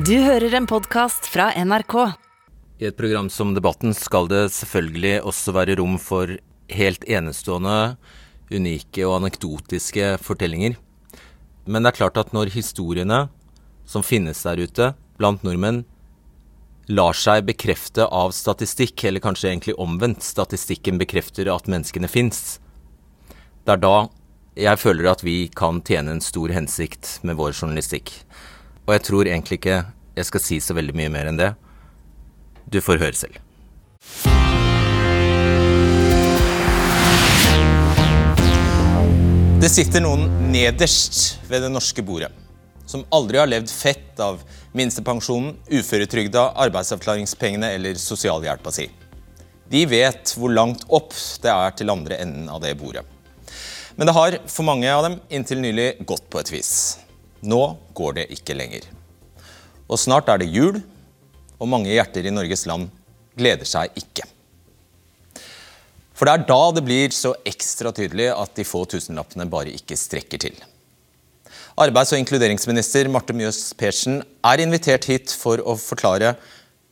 Du hører en podkast fra NRK. I et program som Debatten skal det selvfølgelig også være rom for helt enestående, unike og anekdotiske fortellinger. Men det er klart at når historiene som finnes der ute blant nordmenn, lar seg bekrefte av statistikk, eller kanskje egentlig omvendt, statistikken bekrefter at menneskene fins, det er da jeg føler at vi kan tjene en stor hensikt med vår journalistikk. Og jeg tror egentlig ikke jeg skal si så veldig mye mer enn det. Du får høre selv. Det sitter noen nederst ved det norske bordet, som aldri har levd fett av minstepensjonen, uføretrygda, arbeidsavklaringspengene eller sosialhjelpa si. De vet hvor langt opp det er til andre enden av det bordet. Men det har for mange av dem inntil nylig gått på et vis. Nå går det ikke lenger. Og snart er det jul, og mange hjerter i Norges land gleder seg ikke. For det er da det blir så ekstra tydelig at de få tusenlappene bare ikke strekker til. Arbeids- og inkluderingsminister Marte Mjøs Persen er invitert hit for å forklare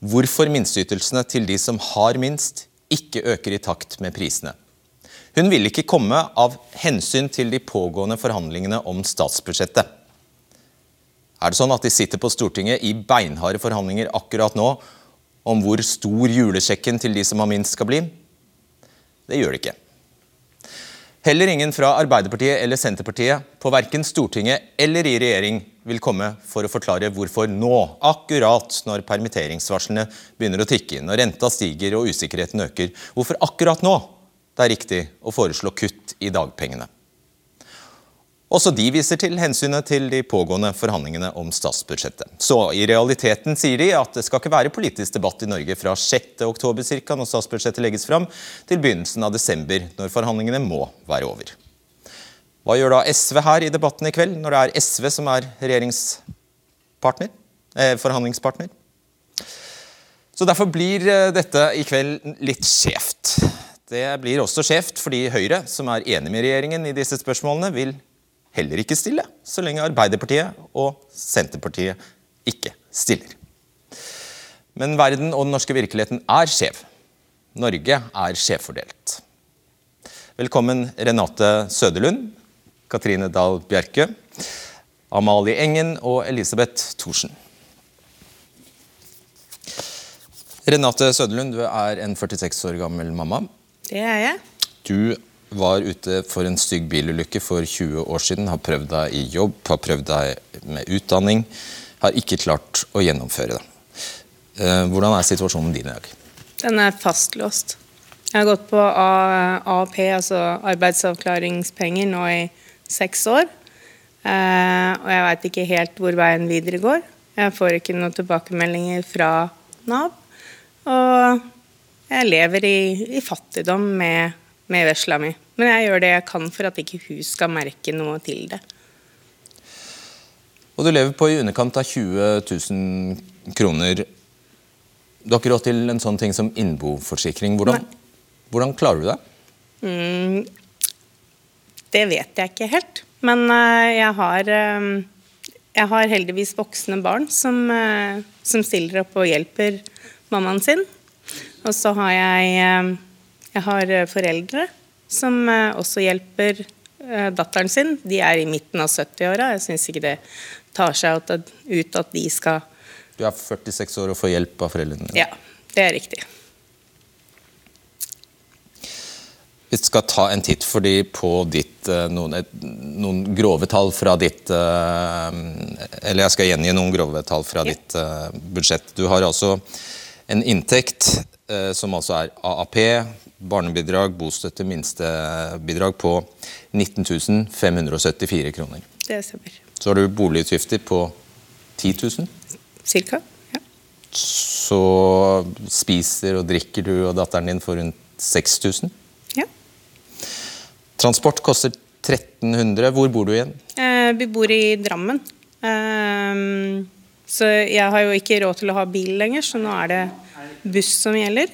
hvorfor minsteytelsene til de som har minst, ikke øker i takt med prisene. Hun vil ikke komme av hensyn til de pågående forhandlingene om statsbudsjettet. Er det sånn at de sitter på Stortinget i beinharde forhandlinger akkurat nå om hvor stor julesjekken til de som har minst skal bli? Det gjør de ikke. Heller ingen fra Arbeiderpartiet eller Senterpartiet på verken Stortinget eller i regjering vil komme for å forklare hvorfor nå, akkurat når permitteringsvarslene begynner å tikke, inn, og renta stiger og usikkerheten øker, hvorfor akkurat nå det er riktig å foreslå kutt i dagpengene. Også de viser til hensynet til de pågående forhandlingene om statsbudsjettet. Så i realiteten sier de at det skal ikke være politisk debatt i Norge fra 6. oktober når statsbudsjettet legges fram, til begynnelsen av desember, når forhandlingene må være over. Hva gjør da SV her i debatten i kveld, når det er SV som er regjeringspartner, eh, forhandlingspartner? Så Derfor blir eh, dette i kveld litt skjevt. Det blir også skjevt fordi Høyre, som er enig med regjeringen i disse spørsmålene, vil heller ikke stille, så lenge Arbeiderpartiet og Senterpartiet ikke stiller. Men verden og den norske virkeligheten er skjev. Norge er skjevfordelt. Velkommen Renate Søderlund, Katrine Dahl Bjerke, Amalie Engen og Elisabeth Thorsen. Renate Søderlund, du er en 46 år gammel mamma. Det er jeg. Du var ute for en stygg bilulykke for 20 år siden, har prøvd deg i jobb, har prøvd deg med utdanning, har ikke klart å gjennomføre det. Eh, hvordan er situasjonen din i dag? Den er fastlåst. Jeg har gått på AAP, altså arbeidsavklaringspenger, nå i seks år. Eh, og jeg veit ikke helt hvor veien videre går. Jeg får ikke noen tilbakemeldinger fra Nav. Og jeg lever i, i fattigdom med med vesla mi. Men jeg gjør det jeg kan for at ikke hun skal merke noe til det. Og du lever på i underkant av 20 000 kroner. Du har ikke råd til en sånn ting som innboforsikring. Hvordan, hvordan klarer du det? Mm, det vet jeg ikke helt. Men uh, jeg har uh, jeg har heldigvis voksne barn som, uh, som, stiller opp og hjelper mammaen sin. Og så har jeg jeg har eh, foreldre som eh, også hjelper eh, datteren sin. De er i midten av 70-åra. Jeg syns ikke det tar seg ut at de skal Du er 46 år og får hjelp av foreldrene dine? Ja, det er riktig. Vi skal ta en titt på ditt, noen, noen, grove tall fra ditt Eller jeg skal gjengi noen grove tall fra ja. ditt budsjett. Du har altså en inntekt som altså er AAP, barnebidrag, bostøtte, minstebidrag på 19 574 kroner. Det stemmer. Så har du boligutgifter på 10 000? Cirka, ja. Så spiser og drikker du og datteren din for rundt 6000? Ja. Transport koster 1300. Hvor bor du igjen? Eh, vi bor i Drammen. Eh, så jeg har jo ikke råd til å ha bil lenger, så nå er det buss som gjelder.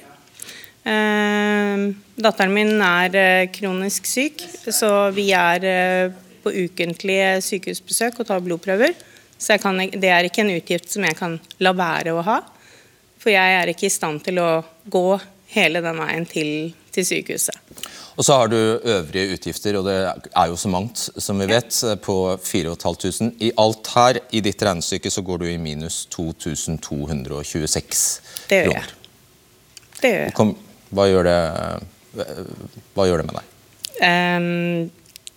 Eh, datteren min er eh, kronisk syk, så vi er eh, på ukentlige sykehusbesøk og tar blodprøver. Så kan, det er ikke en utgift som jeg kan la være å ha. For jeg er ikke i stand til å gå hele den veien til, til sykehuset. Og så har du øvrige utgifter, og det er jo så mangt, som vi vet, på 4500. I alt her, i ditt regnestykke, så går du i minus 2226 Det gjør jeg. Det gjør jeg. Kom, hva, gjør det, hva gjør det med deg? Um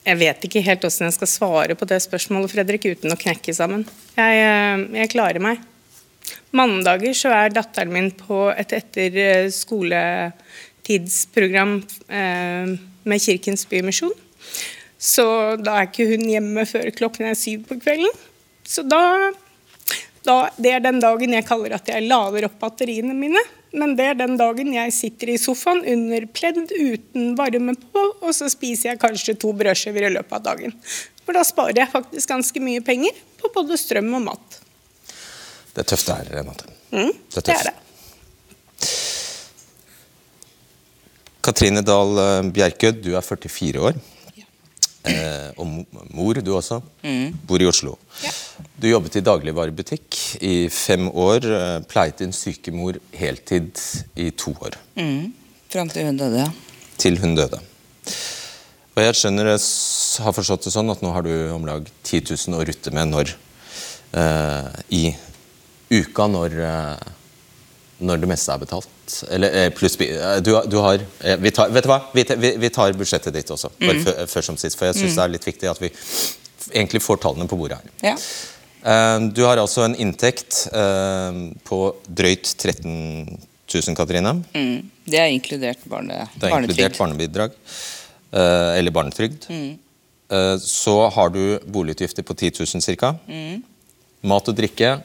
jeg vet ikke helt hvordan jeg skal svare på det spørsmålet, Fredrik, uten å knekke sammen. Jeg, eh, jeg klarer meg. Mandager så er datteren min på et etter eh, skoletidsprogram eh, med Kirkens Bymisjon. Så da er ikke hun hjemme før klokken er syv på kvelden. Så da, da Det er den dagen jeg kaller at jeg lader opp batteriene mine. Men det er den dagen jeg sitter i sofaen under pledd uten varme på, og så spiser jeg kanskje to brødskiver i løpet av dagen. For da sparer jeg faktisk ganske mye penger på både strøm og mat. Det er tøft det her, Renate. Mm, Det er det er det. Katrine Dahl eh, Bjerkø, du er 44 år. Eh, og mor, du også. Bor i Oslo. Ja. Du jobbet i dagligvarebutikk i fem år. eh, Pleiet din syke mor heltid i to år. Mm. Fram til hun døde, ja. Til hun døde. Og jeg skjønner, jeg har forstått det sånn at nå har du om lag 10 000 å rutte med når eh, i uka når, eh, når det meste er betalt. Eller eh, pluss eh, du, du har eh, vi tar, Vet du hva? Vi, vi, tar budsjettet ditt også, mm. før, før som sist. For jeg syns det er litt viktig at vi egentlig får tallene på bordet her. ja. Du har altså en inntekt på drøyt 13 000, Katrine. Mm. Det er inkludert barne, Det er inkludert barnebidrag. eller barnetrygd. Eh, så har du boligutgifter på 10 000 ca. Mat og drikke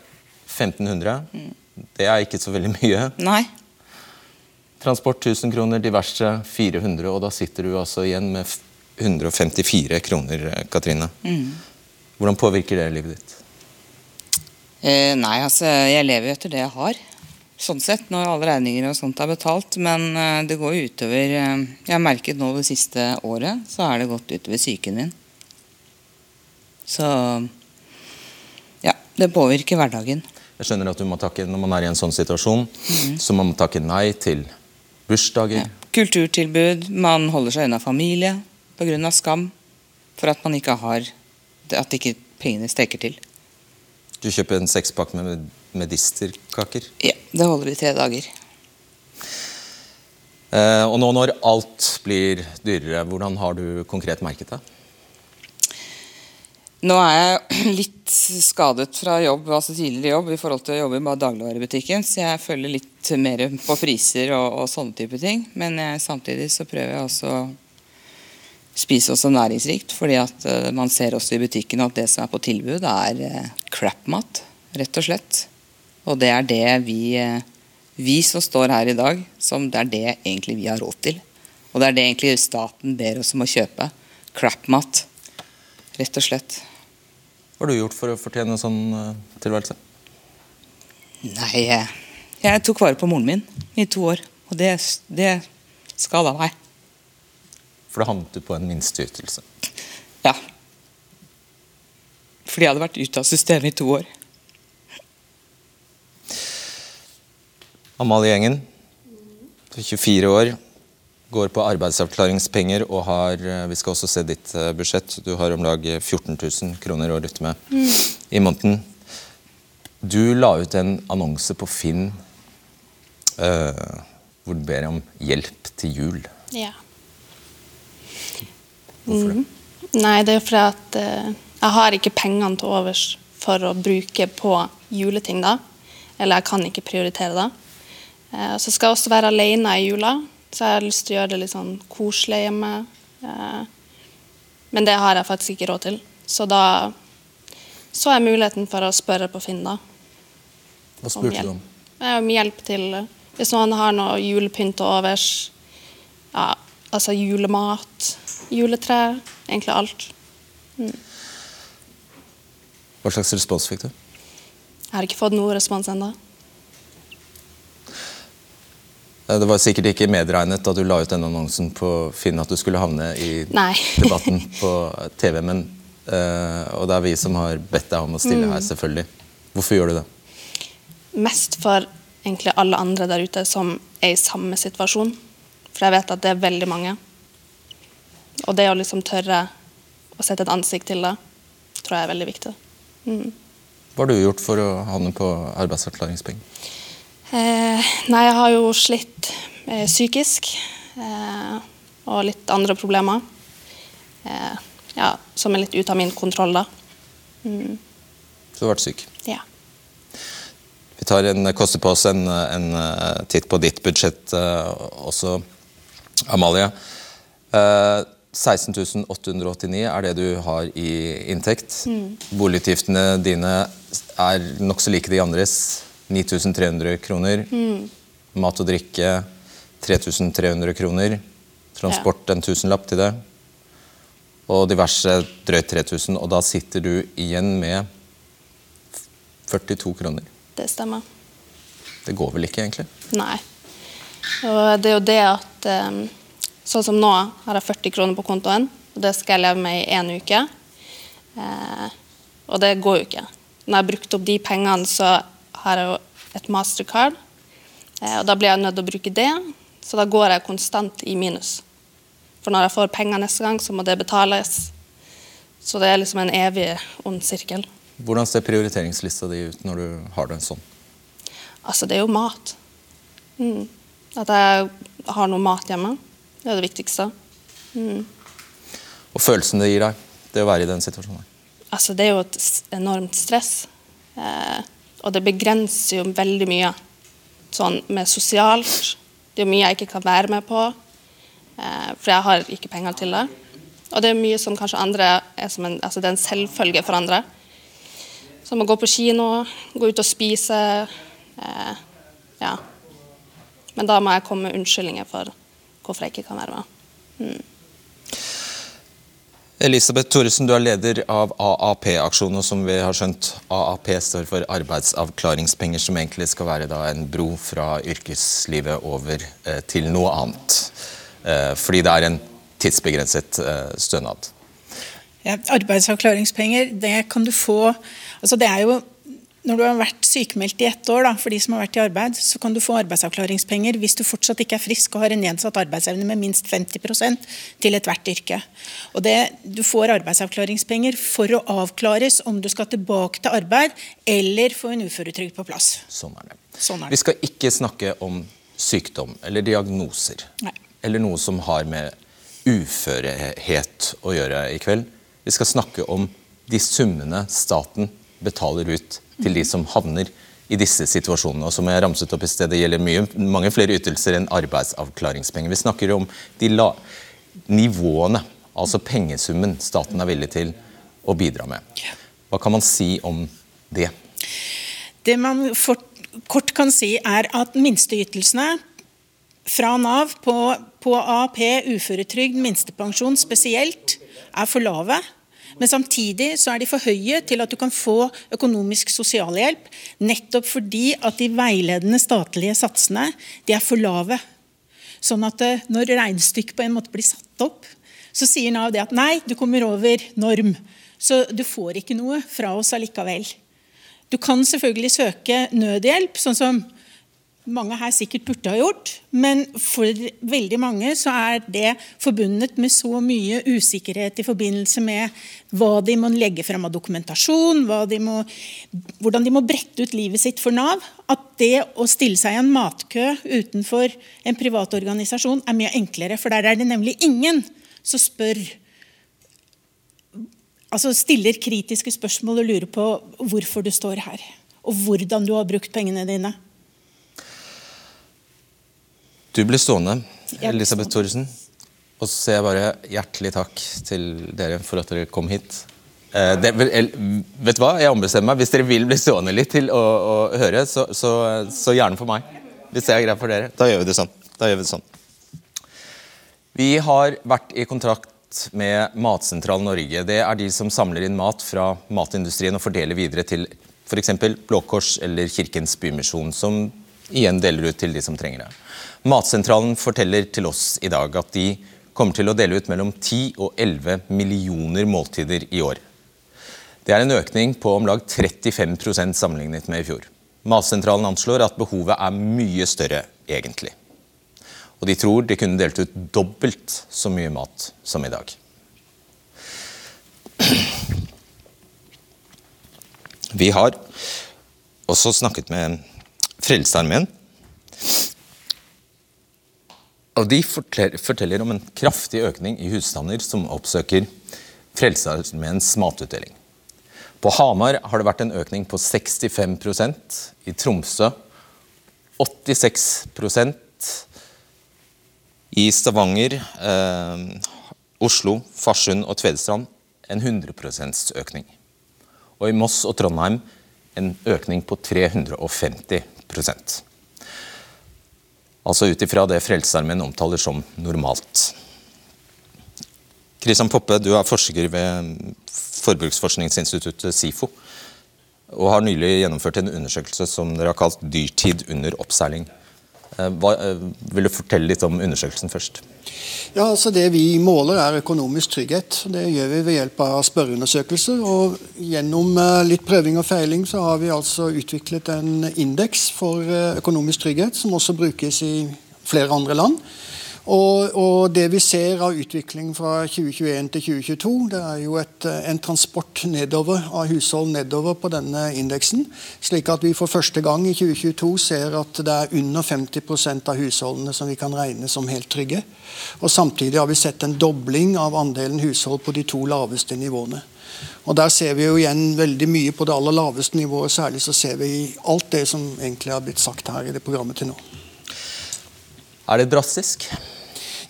1500. Det er ikke så veldig mye. Nei. Transport 1000 kroner, diverse 400, og da sitter du altså igjen med 154 kroner, Katrine. Katrine. Hvordan påvirker det livet ditt? Eh, nei, altså, jeg lever jo etter det jeg har. Sånn sett, når alle regninger og sånt er betalt. Men eh, det går jo utover eh, Jeg har merket nå det siste året, så er det gått utover psyken min. Så Ja, det påvirker hverdagen. Jeg skjønner at du må takke, Når man er i en sånn situasjon, så må man takke nei til bursdager. Ja. Kulturtilbud, man holder seg unna familie pga. skam. For at man ikke har At ikke pengene strekker til. Du kjøper en sekspakk med medisterkaker. Ja, det holder i tre dager. Eh, og nå når alt blir dyrere, hvordan har du konkret merket det? Nå er jeg litt skadet fra jobb, altså tidligere jobb i forhold til å jobbe i dagligvarebutikken, så jeg følger litt mer på priser og, og sånne type ting. Men jeg, samtidig så prøver jeg også å spise også næringsrikt, fordi at uh, man ser også i butikken at det som er på tilbud, er uh, crap-mat, rett og slett. Og det er det vi, uh, vi som står her i dag, som det er det egentlig vi har råd til. Og det er det egentlig staten ber oss om å kjøpe. Crap-mat, rett og slett. Har du gjort for å fortjene en sånn eh, tilværelse? Nei, jeg, jeg tok vare på moren min i to år, og det, det skada meg. For da havnet du på en minsteytelse. Ja. Fordi jeg hadde vært ute av systemet i to år. Amalie Gjengen, du er 24 år, går på arbeidsavklaringspenger og har eh, Vi skal også se ditt eh, budsjett. Du har om lag 14 000 kroner å rutte med i måneden. Du la ut en annonse på Finn uh, hvor du ber om hjelp til jul. Ja. Hvorfor det? Nei, det er fordi at uh, jeg har ikke pengene til overs for å bruke på juleting da. Eller jeg kan ikke prioritere det. Uh, så skal jeg også være alene i jula, så jeg har lyst til å gjøre det litt sånn koselig hjemme. Eh, men det har jeg faktisk ikke råd til. Så da så jeg muligheten for å spørre på Finn, da. Hva spurte du om? Eh, Om hjelp til Hvis noen har noe julepynt til overs. Ja, altså julemat, juletre, egentlig alt. Hva slags respons fikk du? Jeg har ikke fått noe respons ennå. Eh, Det var sikkert ikke medregnet da du la ut denne annonsen på Finn at du skulle havne i Nei. debatten på TV, men Eh, og det er vi som har bedt deg om å stille her, selvfølgelig. Hvorfor gjør du det? Mest for egentlig alle andre der ute som er i samme situasjon. For jeg vet at det er veldig mange. Og det å liksom tørre å sette et ansikt til det, tror jeg er veldig viktig. Mm. Hva har du gjort for å havne på arbeidsavklaringspenger? Eh, nei, jeg har jo slitt eh, psykisk. Eh, og litt andre problemer. Eh, ja, som er litt ute av min kontroll, da. Mm. Så du har vært syk? Ja. Vi tar en, koster på oss en, en eh, titt på ditt budsjett også, Amalie. Uh, 16 889 er det du har i inntekt. Mm. Boligutgiftene dine er nokså like de andres. 9300 kroner. Mm. Mat og drikke 3300 kroner. Transport en tusenlapp til det. Og diverse drøyt 3000. Og da sitter du igjen med 42 kroner. Det stemmer. Det går vel ikke, egentlig? Nei. Og det er jo det at um, Sånn som nå har jeg 40 kroner på kontoen, og det skal jeg leve med i én uke. Eh, og det går jo ikke. Når jeg har brukt opp de pengene, så har jeg jo et mastercard. Eh, og da blir jeg nødt til å bruke det, så da går jeg konstant i minus. For når jeg får penger neste gang, så må det betales. Så det er liksom en evig ond sirkel. Hvordan ser prioriteringslista di ut når du har det sånn? Altså, det er jo mat. Mm. At jeg har noe mat hjemme. Det er det viktigste. Mm. Og følelsen det gir deg, det å være i den situasjonen? Altså, det er jo et enormt stress. Eh, og det begrenser jo veldig mye sånn med sosialt. Det er mye jeg ikke kan være med på. Eh, for jeg har ikke penger til det. Og det er mye som kanskje andre er som en, altså det er en selvfølge for andre. Som å gå på kino, gå ut og spise. Eh, ja. Men da må jeg komme med unnskyldninger for hvorfor jeg ikke kan være med. Mm. Elisabeth Thoresen, du er leder av AAP-aksjonen, og som vi har skjønt, AAP står for arbeidsavklaringspenger, som egentlig skal være en bro fra yrkeslivet over eh, til noe annet. Eh, fordi det er en tidsbegrenset eh, stønad. Ja, arbeidsavklaringspenger, det kan du få altså det er jo når du har vært sykemeldt i ett år, da, for de som har vært i arbeid, så kan du få arbeidsavklaringspenger hvis du fortsatt ikke er frisk og har en nedsatt arbeidsevne med minst 50% til ethvert yrke. Og det, Du får arbeidsavklaringspenger for å avklares om du skal tilbake til arbeid eller få en uføretrygd på plass. Sånn er det. Sånn er det. Vi skal ikke snakke om sykdom eller diagnoser. Nei eller noe som har med uførhet å gjøre i kveld. Vi skal snakke om de summene staten betaler ut til de som havner i disse situasjonene. Og som jeg ramset opp i sted, Det gjelder mye, mange flere ytelser enn arbeidsavklaringspenger. Vi snakker om de la nivåene, altså pengesummen staten er villig til å bidra med. Hva kan man si om det? Det man kort kan si, er at minsteytelsene fra Nav på, på AAP, uføretrygd, minstepensjon spesielt, er for lave. Men samtidig så er de for høye til at du kan få økonomisk sosialhjelp. Nettopp fordi at de veiledende statlige satsene de er for lave. Sånn at eh, når regnestykket på en måte blir satt opp, så sier Nav det at nei, du kommer over norm. Så du får ikke noe fra oss allikevel. Du kan selvfølgelig søke nødhjelp, sånn som mange her sikkert burde ha gjort. Men for veldig mange så er det forbundet med så mye usikkerhet i forbindelse med hva de må legge frem av dokumentasjon, de må, hvordan de må brette ut livet sitt for Nav, at det å stille seg i en matkø utenfor en privat organisasjon er mye enklere. For der er det nemlig ingen som spør altså stiller kritiske spørsmål og lurer på hvorfor du står her. Og hvordan du har brukt pengene dine. Du blir stående, Elisabeth Thoresen. Og så sier jeg bare hjertelig takk til dere for at dere kom hit. Eh, det, vet du hva? Jeg ombestemmer meg. Hvis dere vil bli stående litt til å, å høre, så, så, så, gjerne for meg. Hvis det er greit for dere. Da gjør vi det sånn. Da gjør Vi det sånn. Vi har vært i kontrakt med Matsentral Norge. Det er de som samler inn mat fra matindustrien og fordeler videre til f.eks. Blå Kors eller Kirkens Bymisjon, som igjen deler ut til de som trenger det. Matsentralen forteller til oss i dag at de kommer til å dele ut mellom 10 og 11 millioner måltider i år. Det er en økning på om lag 35% sammenlignet med i fjor. Matsentralen anslår at behovet er mye større egentlig. Og de tror de kunne delt ut dobbelt så mye mat som i dag. Vi har også snakket med Frelsesarmeen. Og de forteller om en kraftig økning i husstander som oppsøker Frelsesarmeens matutdeling. På Hamar har det vært en økning på 65% i Tromsø 86% i Stavanger, eh, Oslo, Farsund og Tvedestrand en 100% økning. Og i Moss og Trondheim en økning på 350 Altså ut ifra det Frelsesarmeen omtaler som normalt. Kristian Poppe, du er forsker ved forbruksforskningsinstituttet SIFO. Og har nylig gjennomført en undersøkelse som dere har kalt 'Dyrtid under oppseiling'. Eh, hva, eh, vil du fortelle litt om undersøkelsen først? Ja, altså Det vi måler, er økonomisk trygghet. Det gjør vi ved hjelp av spørreundersøkelser. og Gjennom eh, litt prøving og feiling så har vi altså utviklet en indeks for økonomisk trygghet, som også brukes i flere andre land. Og, og, det vi ser av utvikling fra 2021 til 2022, det er jo et, en transport nedover av hushold nedover på denne indeksen. Slik at vi for første gang i 2022 ser at det er under 50% av husholdene som vi kan regne som helt trygge. Og samtidig har vi sett en dobling av andelen hushold på de to laveste nivåene. Og Der ser vi jo igjen veldig mye på det aller laveste nivået. Særlig så ser vi alt det som egentlig har blitt sagt her i det programmet til nå. Er det drastisk?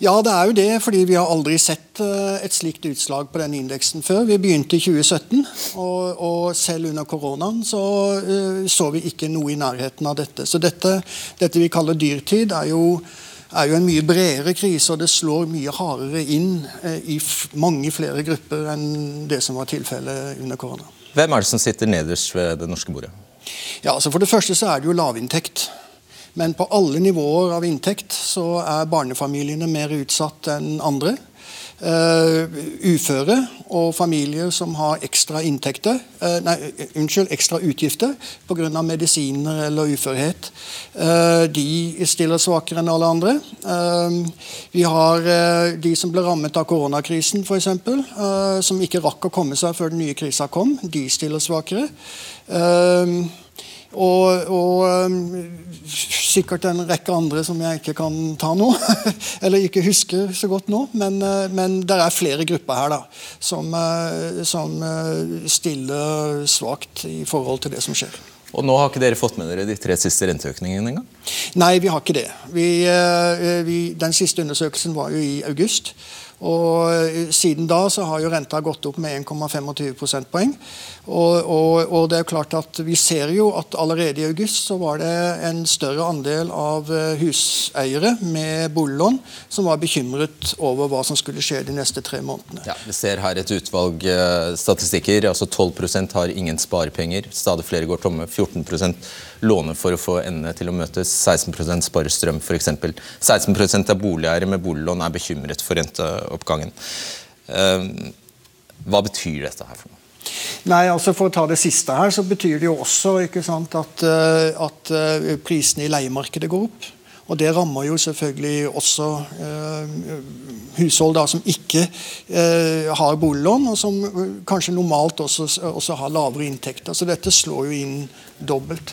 Ja, det er jo det, fordi vi har aldri sett eh, et slikt utslag på denne indeksen før. Vi begynte i 2017, og, og selv under koronaen så, uh, så vi ikke noe i nærheten av dette. Så dette, dette vi kaller dyrtid, er jo, er jo en mye bredere krise, og det slår mye hardere inn uh, i mange flere grupper enn det som var tilfellet under korona. Hvem er det som sitter nederst ved det norske bordet? Ja, altså For det første så er det jo lavinntekt. Men på alle nivåer av inntekt så er barnefamiliene mer utsatt enn andre. Uh, uføre og familier som har ekstra inntekter uh, Nei, unnskyld, ekstra utgifter pga. medisiner eller uførhet. Uh, de stiller svakere enn alle andre. vi har de som ble rammet av koronakrisen, f.eks., som ikke rakk å komme seg før den nye krisa kom. De stiller svakere. Og, og um, sikkert en rekke andre som jeg ikke kan ta nå. Eller ikke husker så godt nå. Men, uh, men det er flere grupper her da, som, uh, som uh, stiller svakt i forhold til det som skjer. Og nå har ikke dere fått med dere de tre siste renteøkningene engang? Nei, vi har ikke det. Vi, vi, den siste undersøkelsen var jo i august. Og eh, Siden da så har jo renta gått opp med 1,25 prosentpoeng. Og, og, og, det er klart at Vi ser jo at allerede i august så var det en større andel av eh, huseiere med boliglån som var bekymret over hva som skulle skje de neste tre månedene. Ja, Vi ser her et utvalg uh, statistikker. altså 12% har ingen sparepenger. Stadig flere går tomme. 14 låner for å få endene til å møtes. 16% sparer strøm f.eks. 16% av boligeiere med boliglån er bekymret for renteoppgangen. Ehm, hva betyr dette her for noe? Nei, altså For å ta det siste her, så betyr det jo også sant, at, eh, at, eh, prisene i leiemarkedet går opp. Og Det rammer jo selvfølgelig også eh, hushold som ikke eh, har boliglån, og som kanskje normalt også, også har lavere inntekter. Så dette slår jo inn dobbelt.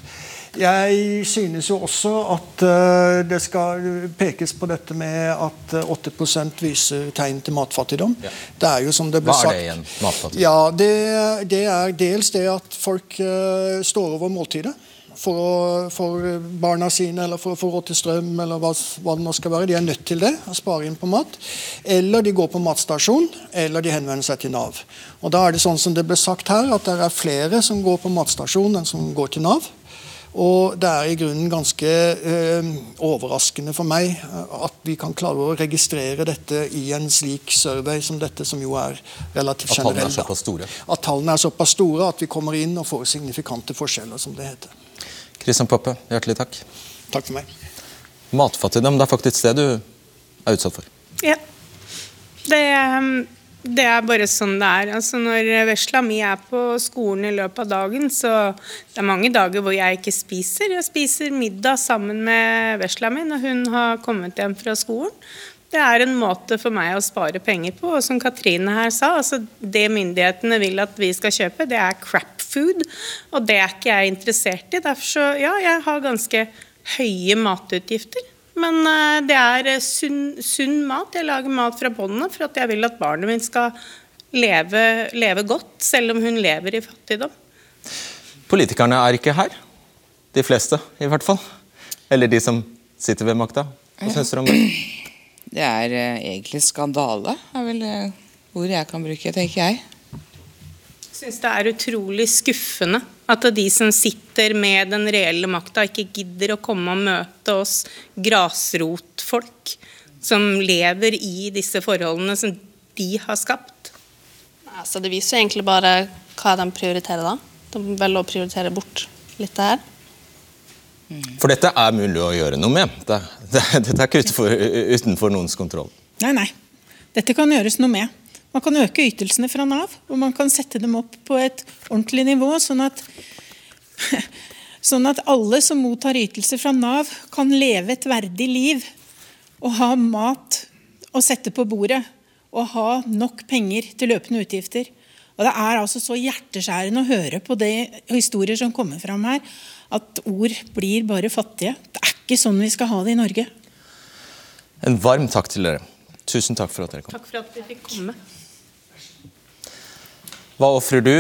Jeg synes jo også at uh, det skal pekes på dette med at 8% viser tegn til matfattigdom. Ja. Det er jo som det ble sagt Hva er det igjen? Matfattigdom? Ja, det, det, er dels det at folk uh, står over måltidet. For, å, for, barna sine, eller for å få råd til strøm, eller hva, hva, det nå skal være. De er nødt til det, å spare inn på mat. Eller de går på matstasjon, eller de henvender seg til Nav. Og da er det sånn som det ble sagt her, at det er flere som går på matstasjon enn som går til Nav. Og det er i grunnen ganske eh, overraskende for meg eh, at vi kan klare å registrere dette i en slik survey som dette, som jo er relativt generell. At tallene er såpass store? At tallene er såpass store at vi kommer inn og får signifikante forskjeller, som det heter. Kristian Poppe, hjertelig takk. Takk for meg. Matfattigdom, det er faktisk det du er utsatt for? Ja. Det, Det er bare sånn det er. Altså når vesla mi er på skolen i løpet av dagen, så det er mange dager hvor jeg ikke spiser. Jeg spiser middag sammen med vesla mi når hun har kommet hjem fra skolen. Det er en måte for meg å spare penger på. Og som Katrine her sa, altså det myndighetene vil at vi skal kjøpe, det er crap food. Og det er ikke jeg interessert i. Derfor så, ja, jeg har ganske høye matutgifter. Men uh, det er eh, sunn, sunn, mat. Jeg lager mat fra båndet for at jeg vil at barnet mitt skal leve, leve godt, selv om hun lever i fattigdom. Politikerne er ikke her. De fleste, i hvert fall. Eller de som sitter ved makta. Hva syns dere om det? Det er uh, egentlig skandale, er vel ord jeg kan bruke, tenker jeg. Syns det er utrolig skuffende at de som sitter med den reelle makta, ikke gidder å komme og møte oss grasrotfolk som lever i disse forholdene som de har skapt. Altså, det viser egentlig bare hva de prioriterer da. De velger å prioritere bort litt det her. For dette er mulig å gjøre noe med. Dette er ikke utenfor, utenfor noens kontroll. Nei, nei. Dette kan gjøres noe med. Man kan øke ytelsene fra Nav, og man kan sette dem opp på et ordentlig nivå, sånn at, sånn at alle som mottar ytelser fra Nav, kan leve et verdig liv og ha mat å sette på bordet og ha nok penger til løpende utgifter. Og Det er altså så hjerteskjærende å høre på de historier som kommer fram her, at ord blir bare fattige. Det er ikke sånn vi skal ha det i Norge. En varm takk til dere. Tusen takk for at dere kom. Takk for at vi fikk komme. Hva ofrer du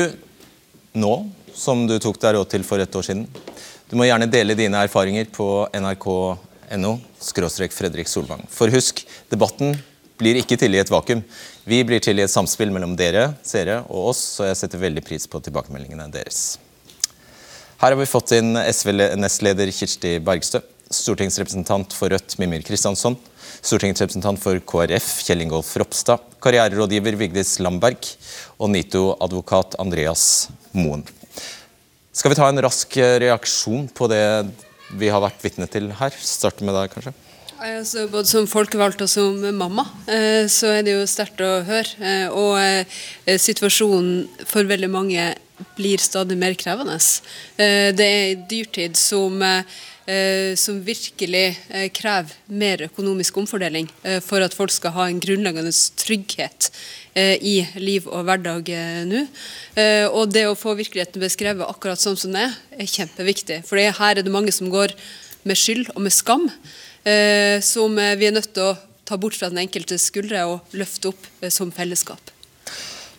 nå, som du tok deg råd til for et år siden? Du må gjerne dele dine erfaringer på nrk.no Fredrik Solvang. For husk, debatten blir ikke til i et vakuum. Vi blir til i et samspill mellom dere, seere og oss, så jeg setter veldig pris på tilbakemeldingene deres. Her har vi fått inn SV-nestleder Kirsti Bergstø, stortingsrepresentant for Rødt Mimir Kristjansson, stortingsrepresentant for KrF Kjell Ingolf Ropstad, karriererådgiver Vigdis Lamberg og NITO-advokat Andreas Moen. Skal vi ta en rask reaksjon på det vi har vært vitne til her? Starte med deg, kanskje? Altså, både som folkevalgt og som mamma, eh, så er det jo sterkt å høre. Eh, og situasjonen for veldig mange blir stadig mer krevende. Det er en dyrtid som som virkelig eh, krever mer økonomisk omfordeling eh, for at folk skal ha en grunnleggende trygghet i liv og hverdag nå. Og det å få virkeligheten beskrevet akkurat sånn som det er, er kjempeviktig. For her er det mange som går med skyld og med skam, som vi er nødt til å ta bort fra den enkelte skuldre og løfte opp som fellesskap.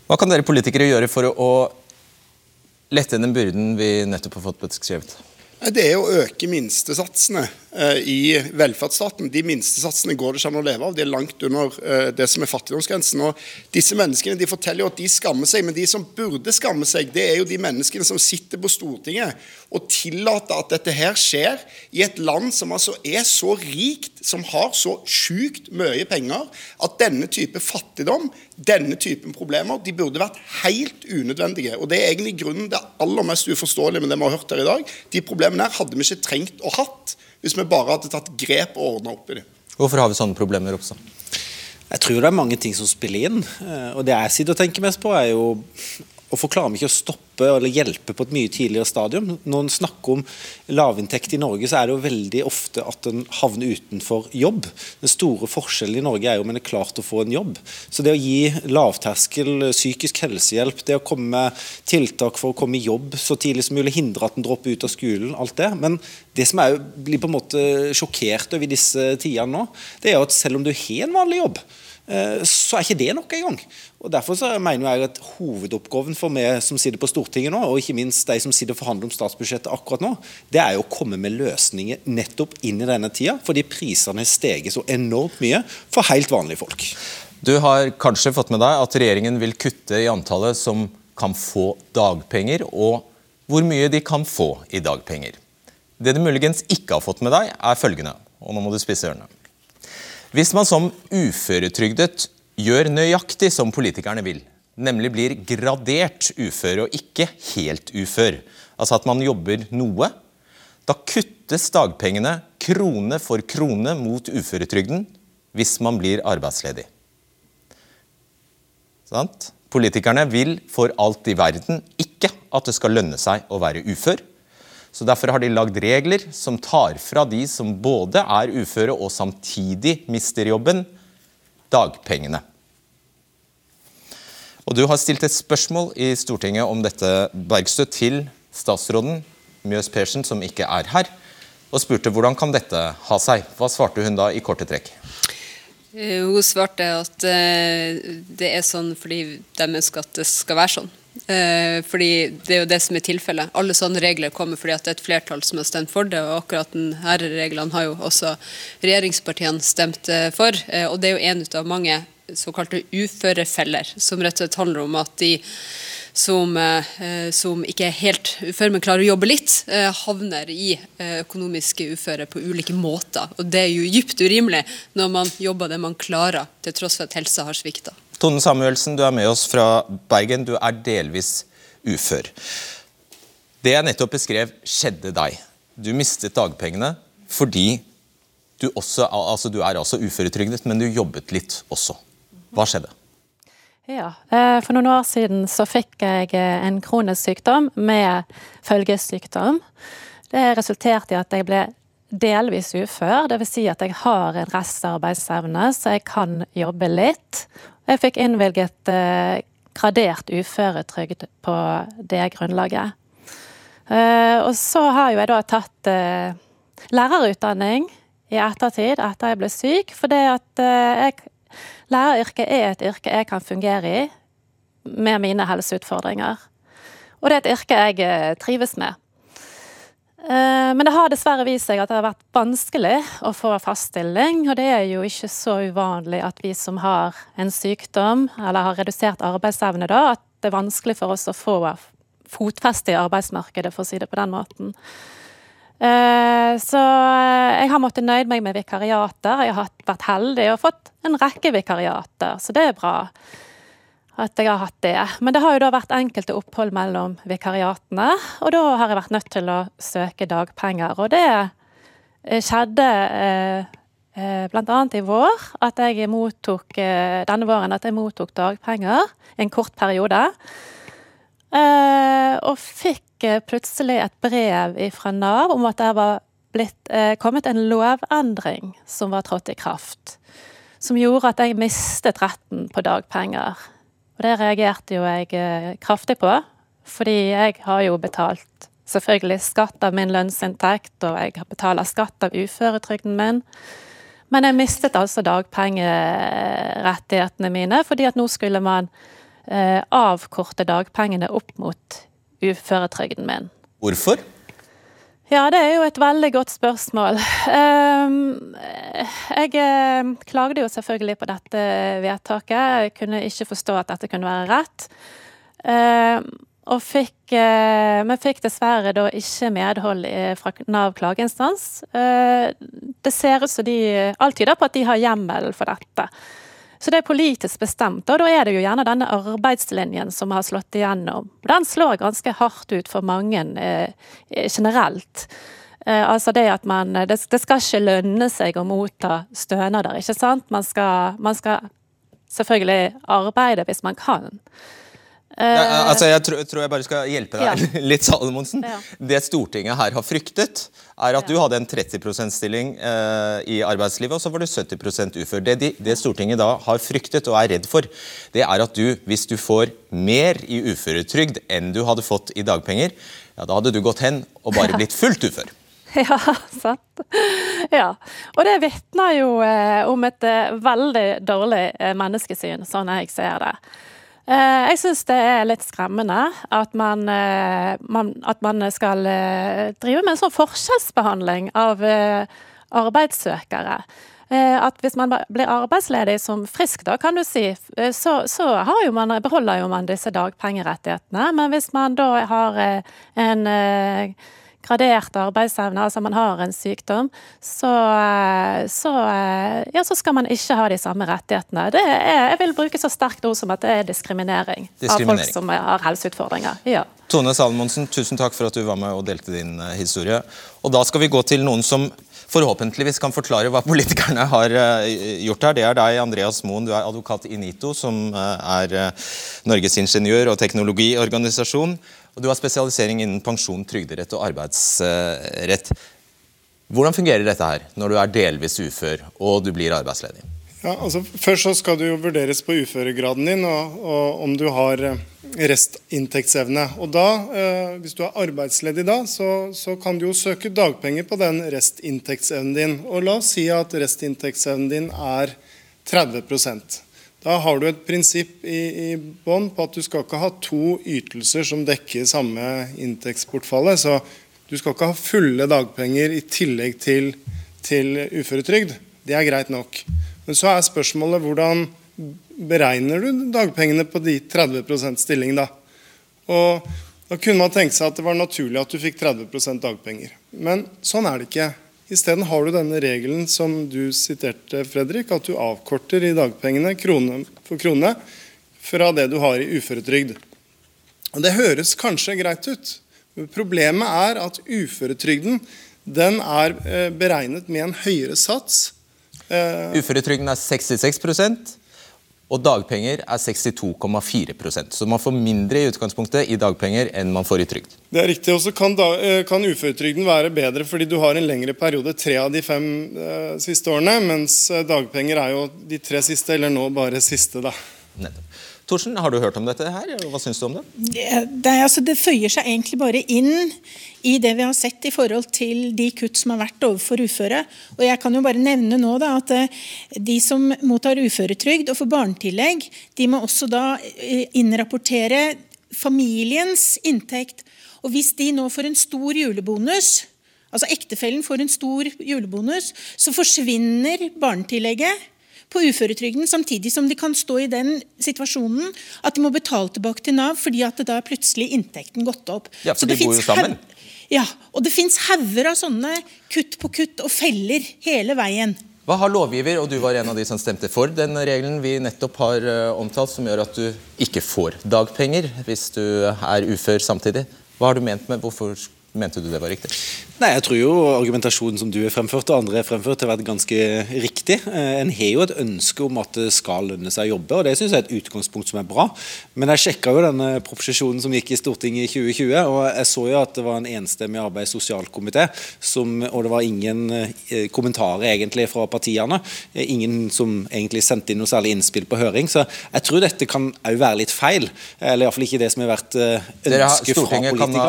Hva kan dere politikere gjøre for å lette den byrden vi nettopp har fått beskrevet? Det er å øke minstesatsene i velferdsstaten. De minstesatsene går det ikke an å leve av. De er langt under eh, det som er fattigdomsgrensen. Og disse menneskene de forteller jo at de skammer seg, men de som burde skamme seg, det er jo de menneskene som sitter på Stortinget og tillater at dette her skjer i et land som altså er så rikt, som har så sjukt mye penger, at denne type fattigdom, denne typen problemer, de burde vært helt unødvendige. Og det er egentlig grunnen det aller mest uforståelige med det vi har hørt her i dag. De problemene her hadde vi ikke trengt å hatt hvis vi bare hadde tatt grep og ordna opp i dem. Hvorfor har vi sånne problemer, også? Jeg tror det er mange ting som spiller inn. Eh, og det jeg sitter og tenker mest på, er jo Hvorfor klarer vi ikke å stoppe eller hjelpe på et mye tidligere stadium? Når en snakker om lavinntekt i Norge, så er det jo veldig ofte at en havner utenfor jobb. Den store forskjellen i Norge er jo om en er klart å få en jobb. Så det å gi lavterskel psykisk helsehjelp, det å komme med tiltak for å komme i jobb så tidlig som mulig, hindre at en dropper ut av skolen, alt det. Men det som jeg blir på en måte sjokkert over i disse tidene nå, det er jo at selv om du har en vanlig jobb, så er ikke det nok engang. Og Derfor så mener jeg at hovedoppgaven for meg som sitter på Stortinget nå, og ikke minst de som sitter og forhandler om statsbudsjettet akkurat nå, det er jo å komme med løsninger nettopp inn i denne tida, fordi prisene har steget så enormt mye for helt vanlige folk. Du har kanskje fått med deg at regjeringen vil kutte i antallet som kan få dagpenger, og hvor mye de kan få i dagpenger. Det du muligens ikke har fått med deg, er følgende, og nå må du spisse ørene. Hvis man som uføretrygdet gjør nøyaktig som politikerne vil, nemlig blir gradert ufør og ikke helt ufør, altså at man jobber noe, da kuttes dagpengene krone for krone mot uføretrygden hvis man blir arbeidsledig. Sant? Politikerne vil for alt i verden ikke at det skal lønne seg å være ufør. Så Derfor har de lagd regler som tar fra de som både er uføre og samtidig mister jobben, dagpengene. Og Du har stilt et spørsmål i Stortinget om dette, Bergstø, til statsråden Mjøs Persen, som ikke er her, og spurte hvordan kan dette ha seg. Hva svarte hun da i korte trekk? Eh, Hun svarte at eh, det er sånn fordi de ønsker at det skal være sånn. Eh, fordi Det er jo det som er tilfellet. Alle sånne regler kommer fordi at det er et flertall som har stemt for det. og Akkurat denne reglene har jo også regjeringspartiene stemt eh, for. eh, og Det er jo en av mange såkalte uførefeller, som rett og slett handler om at de som, som ikke er helt uføre, men klarer å jobbe litt, havner i økonomiske uføre på ulike måter. Og Det er jo dypt urimelig når man jobber det man klarer, til tross for at helsa har svikta. Tone Samuelsen, du er med oss fra Bergen. Du er delvis ufør. Det jeg nettopp beskrev, skjedde deg. Du mistet dagpengene fordi du, også, altså du er altså uføretrygdet, men du jobbet litt også. Hva skjedde? Ja, eh, For noen år siden så fikk jeg eh, en kronisk sykdom med følgesykdom. Det resulterte i at jeg ble delvis ufør, dvs. Si at jeg har en restarbeidsevne, så jeg kan jobbe litt. Jeg fikk innvilget eh, gradert uføretrygd på det grunnlaget. Og så har jo jeg da tatt lærerutdanning i ettertid, etter jeg ble syk, fordi at jeg Læreryrket er et yrke jeg kan fungere i med mine helseutfordringer. Og det er et yrke jeg trives med. Men det har dessverre vist seg at det har vært vanskelig å få fast stilling. Og det er jo ikke så uvanlig at vi som har en sykdom eller har redusert arbeidsevne, da, at det er vanskelig for oss å få fotfeste i arbeidsmarkedet, for å si det på den måten. Så jeg har måttet nøyd meg med vikariater. Jeg har vært heldig og fått en rekke vikariater, så det er bra at jeg har hatt det. Men det har jo da vært enkelte opphold mellom vikariatene, og da har jeg vært nødt til å søke dagpenger. Og det skjedde eh, bl.a. i vår, at jeg mottok denne våren at jeg mottok dagpenger en kort periode. Og fikk plutselig et brev fra Nav om at det var blitt kommet en lovendring som var trådt i kraft. Som gjorde at jeg mistet retten på dagpenger. Og det reagerte jo jeg kraftig på, fordi jeg har jo betalt selvfølgelig skatt av min lønnsinntekt, og jeg betaler skatt av uføretrygden min. Men jeg mistet altså dagpengerettighetene mine, fordi at nå skulle man eh, avkorte dagpengene opp mot uføretrygden min. Hvorfor? Ja, det er jo et veldig godt spørsmål. Jeg klagde jo selvfølgelig på dette vedtaket. Jeg kunne ikke forstå at dette kunne være rett. Og fikk, men fikk dessverre da ikke medhold fra Nav klageinstans. Det ser ut som de Alt tyder på at de har hjemmel for dette. Så det er politisk bestemt. Og da er det jo gjerne denne arbeidslinjen som har slått igjennom. Den slår ganske hardt ut for mange eh, generelt. Eh, altså det at man det, det, skal ikke lønne seg å motta stønader, ikke sant. Man skal, man skal selvfølgelig arbeide hvis man kan. Ja, altså jeg tror, tror, jeg bare skal hjelpe deg ja. litt, Salomonsen. Ja. Det Stortinget her har fryktet, er at du hadde en 30 %-stilling eh, i arbeidslivet, og så var du 70 ufør. Det, de, det, Stortinget da har fryktet og er redd for, det er at du, hvis du får mer i uføretrygd enn du hadde fått i dagpenger, ja, da hadde du gått hen og bare blitt fullt ufør. Ja, sant. Ja. Og det vitner jo eh, om et eh, veldig dårlig eh, menneskesyn, sånn jeg ser det. Eh, jeg syns det er litt skremmende at man, eh, man, at man skal eh, drive med en sånn forskjellsbehandling av arbeidssøkere. At hvis man blir arbeidsledig som frisk, da, kan du si, så, så jo man, beholder jo man disse dagpengerettighetene. Men hvis man da har en gradert arbeidsevne, altså man har en sykdom, så, så, ja, så skal man ikke ha de samme rettighetene. Det er, jeg vil bruke så sterkt ord som at det er diskriminering, diskriminering. av folk som har helseutfordringer. Ja. Tone Salmonsen, tusen takk for at du var med og delte din historie. Og Da skal vi gå til noen som forhåpentligvis kan forklare hva politikerne har eh, gjort her. Det er deg, Andreas Moen. Du er advokat i NITO, som eh, er eh, Norges ingeniør- og teknologiorganisasjon. Og du har spesialisering innen pensjon, trygderett og arbeidsrett. Hvordan fungerer dette her, når du er delvis ufør og du blir arbeidsledig? Ja, altså Først så skal det jo vurderes på uføregraden din og, og om du har eh, restinntektsevne. Og da, eh, Hvis du er arbeidsledig da, så, så, kan du jo søke dagpenger på den restinntektsevnen din. Og La oss si at restinntektsevnen din er 30% Da har du et prinsipp i, i bånn på at du skal ikke ha to ytelser som dekker samme inntektsbortfallet. Så du skal ikke ha fulle dagpenger i tillegg til, til uføretrygd. Det er greit nok. Men så er spørsmålet hvordan beregner du dagpengene på de 30% stilling, da? Og da kunne man tenke seg at det var naturlig at du fikk 30% dagpenger. Men sånn er det ikke. Isteden har du denne regelen som du siterte, Fredrik, at du avkorter i dagpengene krone for krone fra det du har i uføretrygd. Og Det høres kanskje greit ut. Men problemet er at uføretrygden den er eh, beregnet med en høyere sats Uføretrygden er 66% og dagpenger er 62,4% Så man får mindre i utgangspunktet i dagpenger enn man får i trygd. Det er riktig, og så kan, eh, kan, uføretrygden være bedre fordi du har en lengre periode, tre av de fem uh, siste årene, mens dagpenger er jo de tre siste, eller nå bare siste, da. Nettopp. Torsen, har du hørt om dette her? Hva syns du om det? Det, altså, det, føyer seg egentlig bare inn i det vi har sett i forhold til de kutt som har vært overfor uføre. Og jeg kan jo bare nevne nå da, at eh, de som mottar uføretrygd og får barnetillegg, de må også da eh, innrapportere familiens inntekt. Og hvis de nå får en stor julebonus, altså ektefellen får en stor julebonus, så forsvinner barnetillegget på uføretrygden, samtidig som de kan stå i den situasjonen at de må betale tilbake til Nav fordi at da er plutselig inntekten gått opp. Ja, for de bor jo sammen. Ja, og det fins hauger av sånne kutt på kutt og feller hele veien. Hva har lovgiver, og du var en av de som stemte for den regelen vi nettopp har uh, omtalt, som gjør at du ikke får dagpenger hvis du er ufør samtidig? Hva har du ment med hvorfor mente du det var riktig? Nei, Jeg tror jo argumentasjonen som du har fremført og andre har fremført har vært ganske riktig. Eh, en har jo et ønske om at det skal lønne seg å jobbe, og det syns jeg er et utgangspunkt som er bra. Men jeg sjekka jo denne proposisjonen som gikk i Stortinget i 2020, og jeg så jo at det var en enstemmig arbeids- og sosialkomité, og det var ingen eh, kommentarer egentlig fra partiene. Eh, ingen som egentlig sendte inn noe særlig innspill på høring. Så jeg tror dette kan òg være litt feil. Eller iallfall ikke det som har vært ønsket fra politikerne. Stortinget kan ha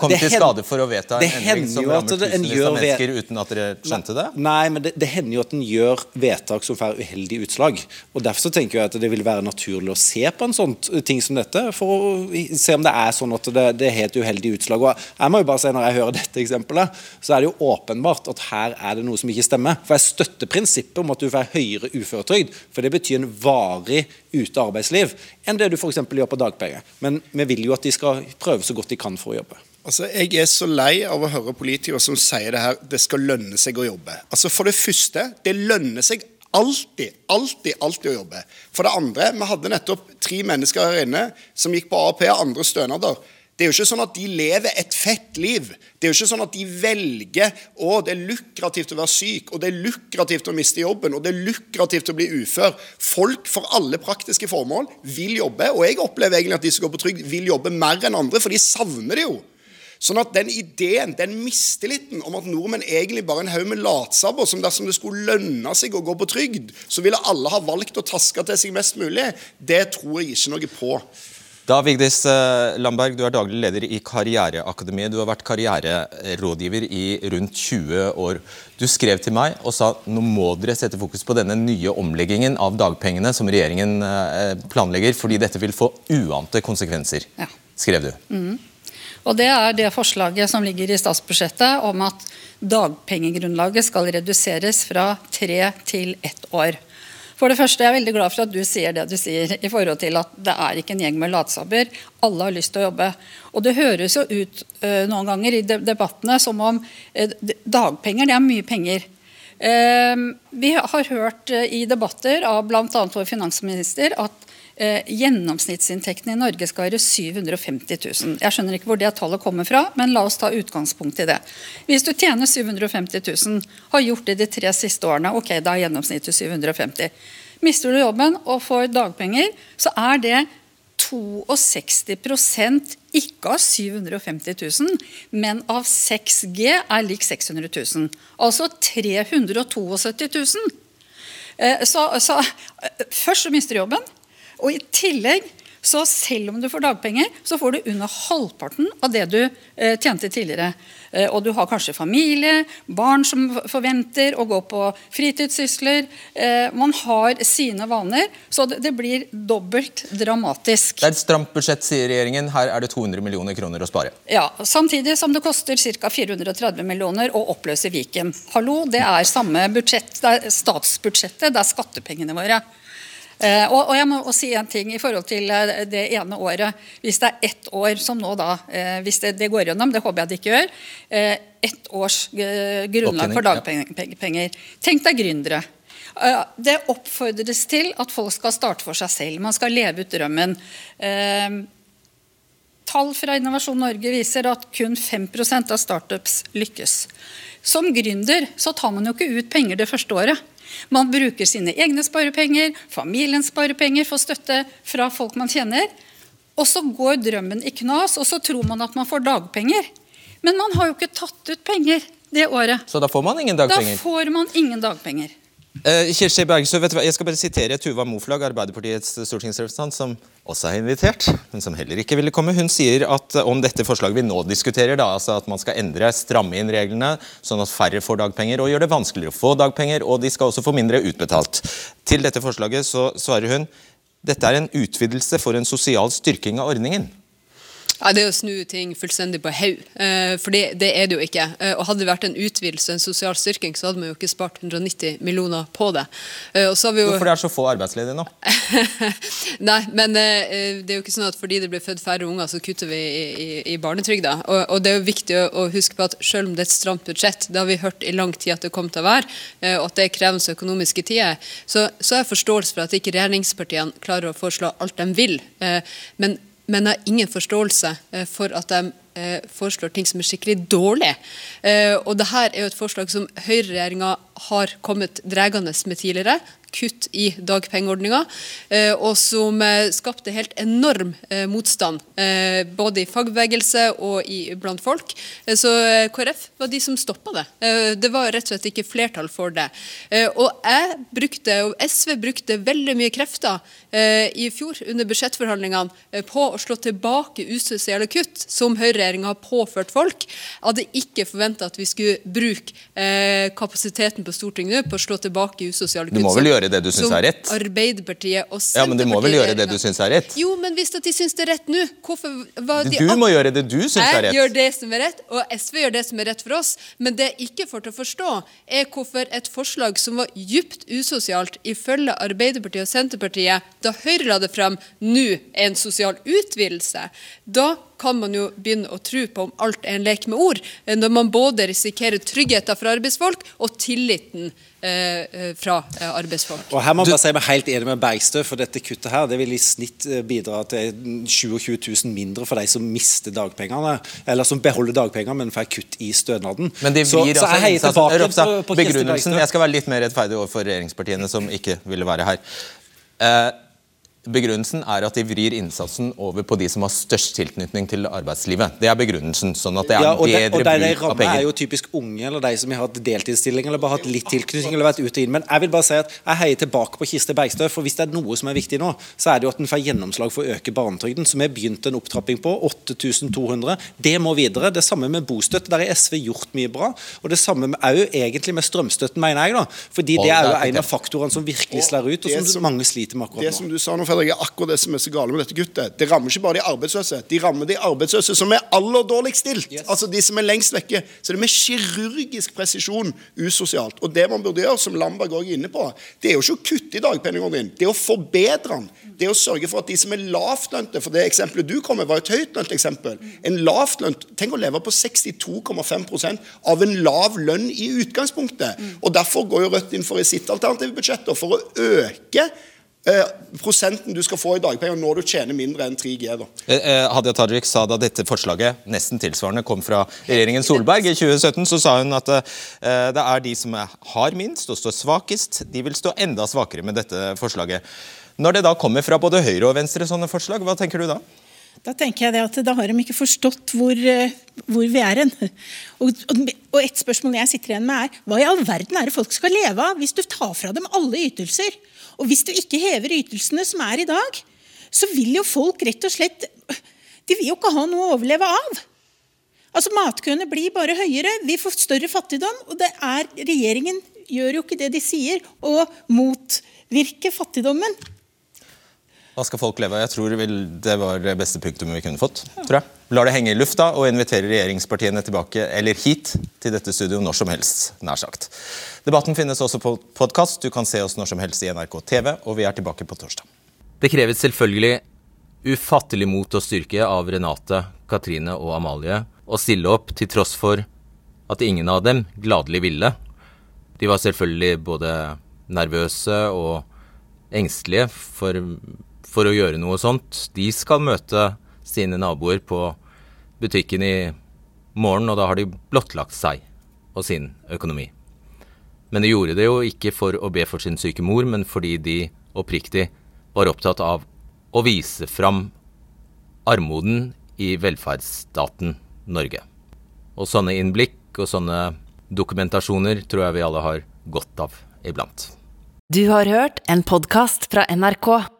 kommet til skade for å vedta en endring som rammer en gjør mennesker uten at dere skjønte det? Nei, men det, det hender jo at en gjør vedtak som får uheldig utslag. og Derfor så tenker jeg at det vil være naturlig å se på en sånn ting som dette, for å se om det er sånn at det, det er et uheldig utslag. Og jeg må jo bare si Når jeg hører dette eksempelet, så er det jo åpenbart at her er det noe som ikke stemmer. For jeg støtter prinsippet om at du får høyere uføretrygd, for det betyr en varig ute av arbeidsliv enn det du f.eks. gjør på dagpenger. Men vi vil jo at de skal prøve så godt de kan for å jobbe. Altså, Jeg er så lei av å høre politikere som sier det her, det skal lønne seg å jobbe. Altså For det første, det lønner seg alltid, alltid, alltid å jobbe. For det andre, vi hadde nettopp tre mennesker her inne som gikk på AAP og andre stønader. Det er jo ikke sånn at de lever et fett liv. Det er jo ikke sånn at de velger å det er lukrativt å være syk, og det er lukrativt å miste jobben, og det er lukrativt å bli ufør. Folk for alle praktiske formål vil jobbe, og jeg opplever egentlig at de som går på trygd, vil jobbe mer enn andre, for de savner det jo. Sånn at den ideen, den mistilliten om at nordmenn egentlig bare er en haug med latsabber som dersom det skulle lønne seg å gå på trygd, så ville alle ha valgt å taske til seg mest mulig, det tror jeg ikke noe på. Da, Vigdis eh, Lamberg, du er daglig leder i Karriereakademiet. Du har vært karriererådgiver i rundt 20 år. Du skrev til meg og sa nå må dere sette fokus på denne nye omleggingen av dagpengene som regjeringen eh, planlegger, fordi dette vil få uante konsekvenser, ja. skrev du. Mm. Og Det er det forslaget som ligger i statsbudsjettet om at dagpengegrunnlaget skal reduseres fra tre til ett år. For det første, Jeg er veldig glad for at du sier det du sier i forhold til at det er ikke en gjeng med latsabber. Alle har lyst til å jobbe. Og Det høres jo ut uh, noen ganger i debattene som om uh, dagpenger det er mye penger. Eh, vi har hørt eh, i debatter av bl.a. vår finansminister at eh, gjennomsnittsinntekten i Norge skal være 750 000. Jeg skjønner ikke hvor det tallet kommer fra, men la oss ta utgangspunkt i det. Hvis du tjener 750 000, har gjort det de tre siste årene, ok, da er gjennomsnittet 750 Mister du jobben og får dagpenger, så er det 62 ikke av 750 000, men av 6G er lik 600 000. Altså 372 000. Eh, Så, så eh, først så mister du jobben, og i tillegg så selv om du får dagpenger, så får du under halvparten av det du eh, tjente tidligere. Eh, og du har kanskje familie, barn som forventer å gå på fritidssysler. Eh, man har sine vaner, så det, det blir dobbelt dramatisk. Det er et stramt budsjett, sier regjeringen. Her er det 200 millioner kroner å spare. Ja, Samtidig som det koster ca. 430 millioner å oppløse Viken. Hallo, det er samme budsjett, det er statsbudsjettet, det er skattepengene våre. Eh, og, og jeg må også si en ting i forhold til eh, det ene året. Hvis det er ett år som nå da, eh, hvis det, det går gjennom, det håper jeg det ikke gjør, eh, ett års grunnlag for dagpenger. Tenk deg gründere. Det oppfordres til at folk skal starte for seg selv. Man skal leve ut drømmen. Tall fra Innovasjon Norge viser at kun 5% av startups lykkes. Som gründer så tar man jo ikke ut penger det første året. Man bruker sine egne sparepenger, familiens sparepenger, får støtte fra folk man kjenner. Og så går drømmen i knas, og så tror man at man får dagpenger. Men man har jo ikke tatt ut penger det året. Så da får man ingen dagpenger? Da får man ingen dagpenger. Vet du hva? Jeg skal bare sitere Tuva Moflag, Arbeiderpartiets stortingsrepresentant, som også er invitert, men som heller ikke ville komme. Hun sier at eh, om dette forslaget vi nå diskuterer, da, altså at man skal endre, stramme inn reglene, sånn at færre får dagpenger, og gjøre det vanskeligere å få dagpenger, og de skal også få mindre utbetalt. Til dette forslaget så svarer hun dette er en utvidelse for en sosial styrking av ordningen. Ja, Det er å snu ting fullstendig på haug, eh, for det, det er det jo ikke. Eh, og Hadde det vært en utvidelse, en sosial styrking, så hadde man jo ikke spart 190 millioner på det. Eh, og så har vi jo... Hvorfor det er så få arbeidsledige nå? Nei, men det er jo ikke sånn at fordi det blir født færre unger, så kutter vi i, i, i barnetrygda. Og, og det er jo viktig å, huske på at selv om det er et stramt budsjett, det har vi hørt i lang tid at det kommer til å være, og at det er krevende økonomiske tider, så, så er jeg forståelse for at ikke regjeringspartiene klarer å foreslå alt de vil. Men men jeg har ingen forståelse eh, for at de eh, foreslår ting som er skikkelig dårlig. Eh, og det her er jo et forslag som høyreregjeringa har kommet dregende med tidligere. Kutt i dagpengeordninga, eh, og som eh, skapte helt enorm eh, motstand. Både i fagbevegelse og i, blant folk. Så KrF var de som stoppa det. Det var rett og slett ikke flertall for det. Og jeg brukte, og SV brukte veldig mye krefter i fjor under budsjettforhandlingene på å slå tilbake usosiale kutt som høyreregjeringa har påført folk. Jeg hadde ikke forventa at vi skulle bruke kapasiteten på Stortinget på å slå tilbake usosiale kutt. Du må vel som- gjøre det du syns er rett? Som Arbeiderpartiet og Senterpartiet Ja, men du må vel gjøre det du syns er rett? Jo, men hvis de syns det er rett nå, hvorfor var de Du må gjøre det du syns er rett. jeg gjør det som er rett, og SV gjør det som er rett for oss. Men det jeg ikke får til å forstå, er hvorfor et forslag som var djupt usosialt ifølge Arbeiderpartiet og Senterpartiet da Høyre la det fram, nå er en sosial utvidelse. Da kan man jo begynne å tro på om alt er en lek med ord, når man både risikerer tryggheten for arbeidsfolk og tilliten fra eh, arbeidsfolk. Og her må jeg bare si meg helt enig med Bergstø, for dette kuttet her, det vil i snitt eh, bidra til 27 000 mindre for de som mister dagpengene, eller som beholder dagpenger, men får kutt i stønaden. Men de så, så jeg altså heier tilbake Ropstad, på, på begrunnelsen. Jeg skal være litt mer rettferdig overfor regjeringspartiene som ikke ville være her. Eh, Begrunnelsen er at de vrir innsatsen over på de som har størst tilknytning til arbeidslivet. Det er begrunnelsen, sånn at det er Ja, og, de, bedre og de, de bruk av rammer er jo typisk unge, eller de som har hatt deltidsstilling, eller bare hatt litt tilknytning, eller vært ute og inn. Men jeg vil bare si at jeg heier tilbake på Kirsti Bergstø, for hvis det er noe som er viktig nå, så er det jo at en får gjennomslag for å øke barnetrygden, som vi har begynt en opptrapping på, 8200. Det må videre. Det samme med bostøtte, der har SV gjort mye bra. Og det samme med, er jo egentlig med strømstøtten, mener jeg, da. Fordi det er jo en av faktorene som virkelig slår ut, og som, som- mange sliter med akkurat nå. Deg er akkurat det som er så gale med dette kuttet. Det rammer ikke bare de arbeidsløse, de rammer de arbeidsløse som er aller dårligst stilt. Altså de som er lengst vekke. Så det er med kirurgisk presisjon usosialt. Og det man burde gjøre, som Lamberg også er inne på, det er jo ikke å kutte i dagpengeordningen, det er å forbedre den. Det er å sørge for at de som er lavtlønte, for det eksempelet du kom med, var et høytlønt eksempel. En lavtlønt Tenk å leve på 62,5% av en lav lønn i utgangspunktet. Og Derfor går jo Rødt inn for i sitt alternative budsjett for å øke eh, prosenten du skal få i dagpenger når du tjener mindre enn 3G. da. Eh, eh, Hadia Tajik sa da dette forslaget nesten tilsvarende kom fra regjeringen Solberg i 2017, så sa hun at eh, det er de som er, har minst og står svakest, de vil stå enda svakere med dette forslaget. Når det da kommer fra både høyre og venstre sånne forslag, hva tenker du da? Da tenker jeg det at da har de ikke forstått hvor, eh, hvor vi er hen. Og, og, og et spørsmål jeg sitter igjen med er, hva i all verden er det folk skal leve av hvis du tar fra dem alle ytelser? Og hvis du ikke hever ytelsene som er i dag, så vil jo folk rett og slett De vil jo ikke ha noe å overleve av. Altså Matkøene blir bare høyere, vi får større fattigdom. Og er, regjeringen gjør jo ikke det de sier, å motvirke fattigdommen. Hva skal folk leve av? Jeg tror det var det beste punktumet vi kunne fått. tror jeg. Lar det henge i lufta og inviterer regjeringspartiene tilbake, eller hit, til dette studio når som helst, nær sagt. Debatten finnes også på podkast. Du kan se oss når som helst i NRK TV, og vi er tilbake på torsdag. Det kreves selvfølgelig ufattelig mot og styrke av Renate, Katrine og Amalie å stille opp til tross for at ingen av dem gladelig ville. De var selvfølgelig både nervøse og engstelige for, for å gjøre noe sånt. De skal møte sine naboer på butikken i morgen, og da har de blottlagt seg og sin økonomi. Men de gjorde det jo ikke for å be for sin syke mor, men fordi de oppriktig var opptatt av å vise fram armoden i velferdsstaten Norge. Og sånne innblikk og sånne dokumentasjoner tror jeg vi alle har godt av iblant. Du har hørt en podkast fra NRK.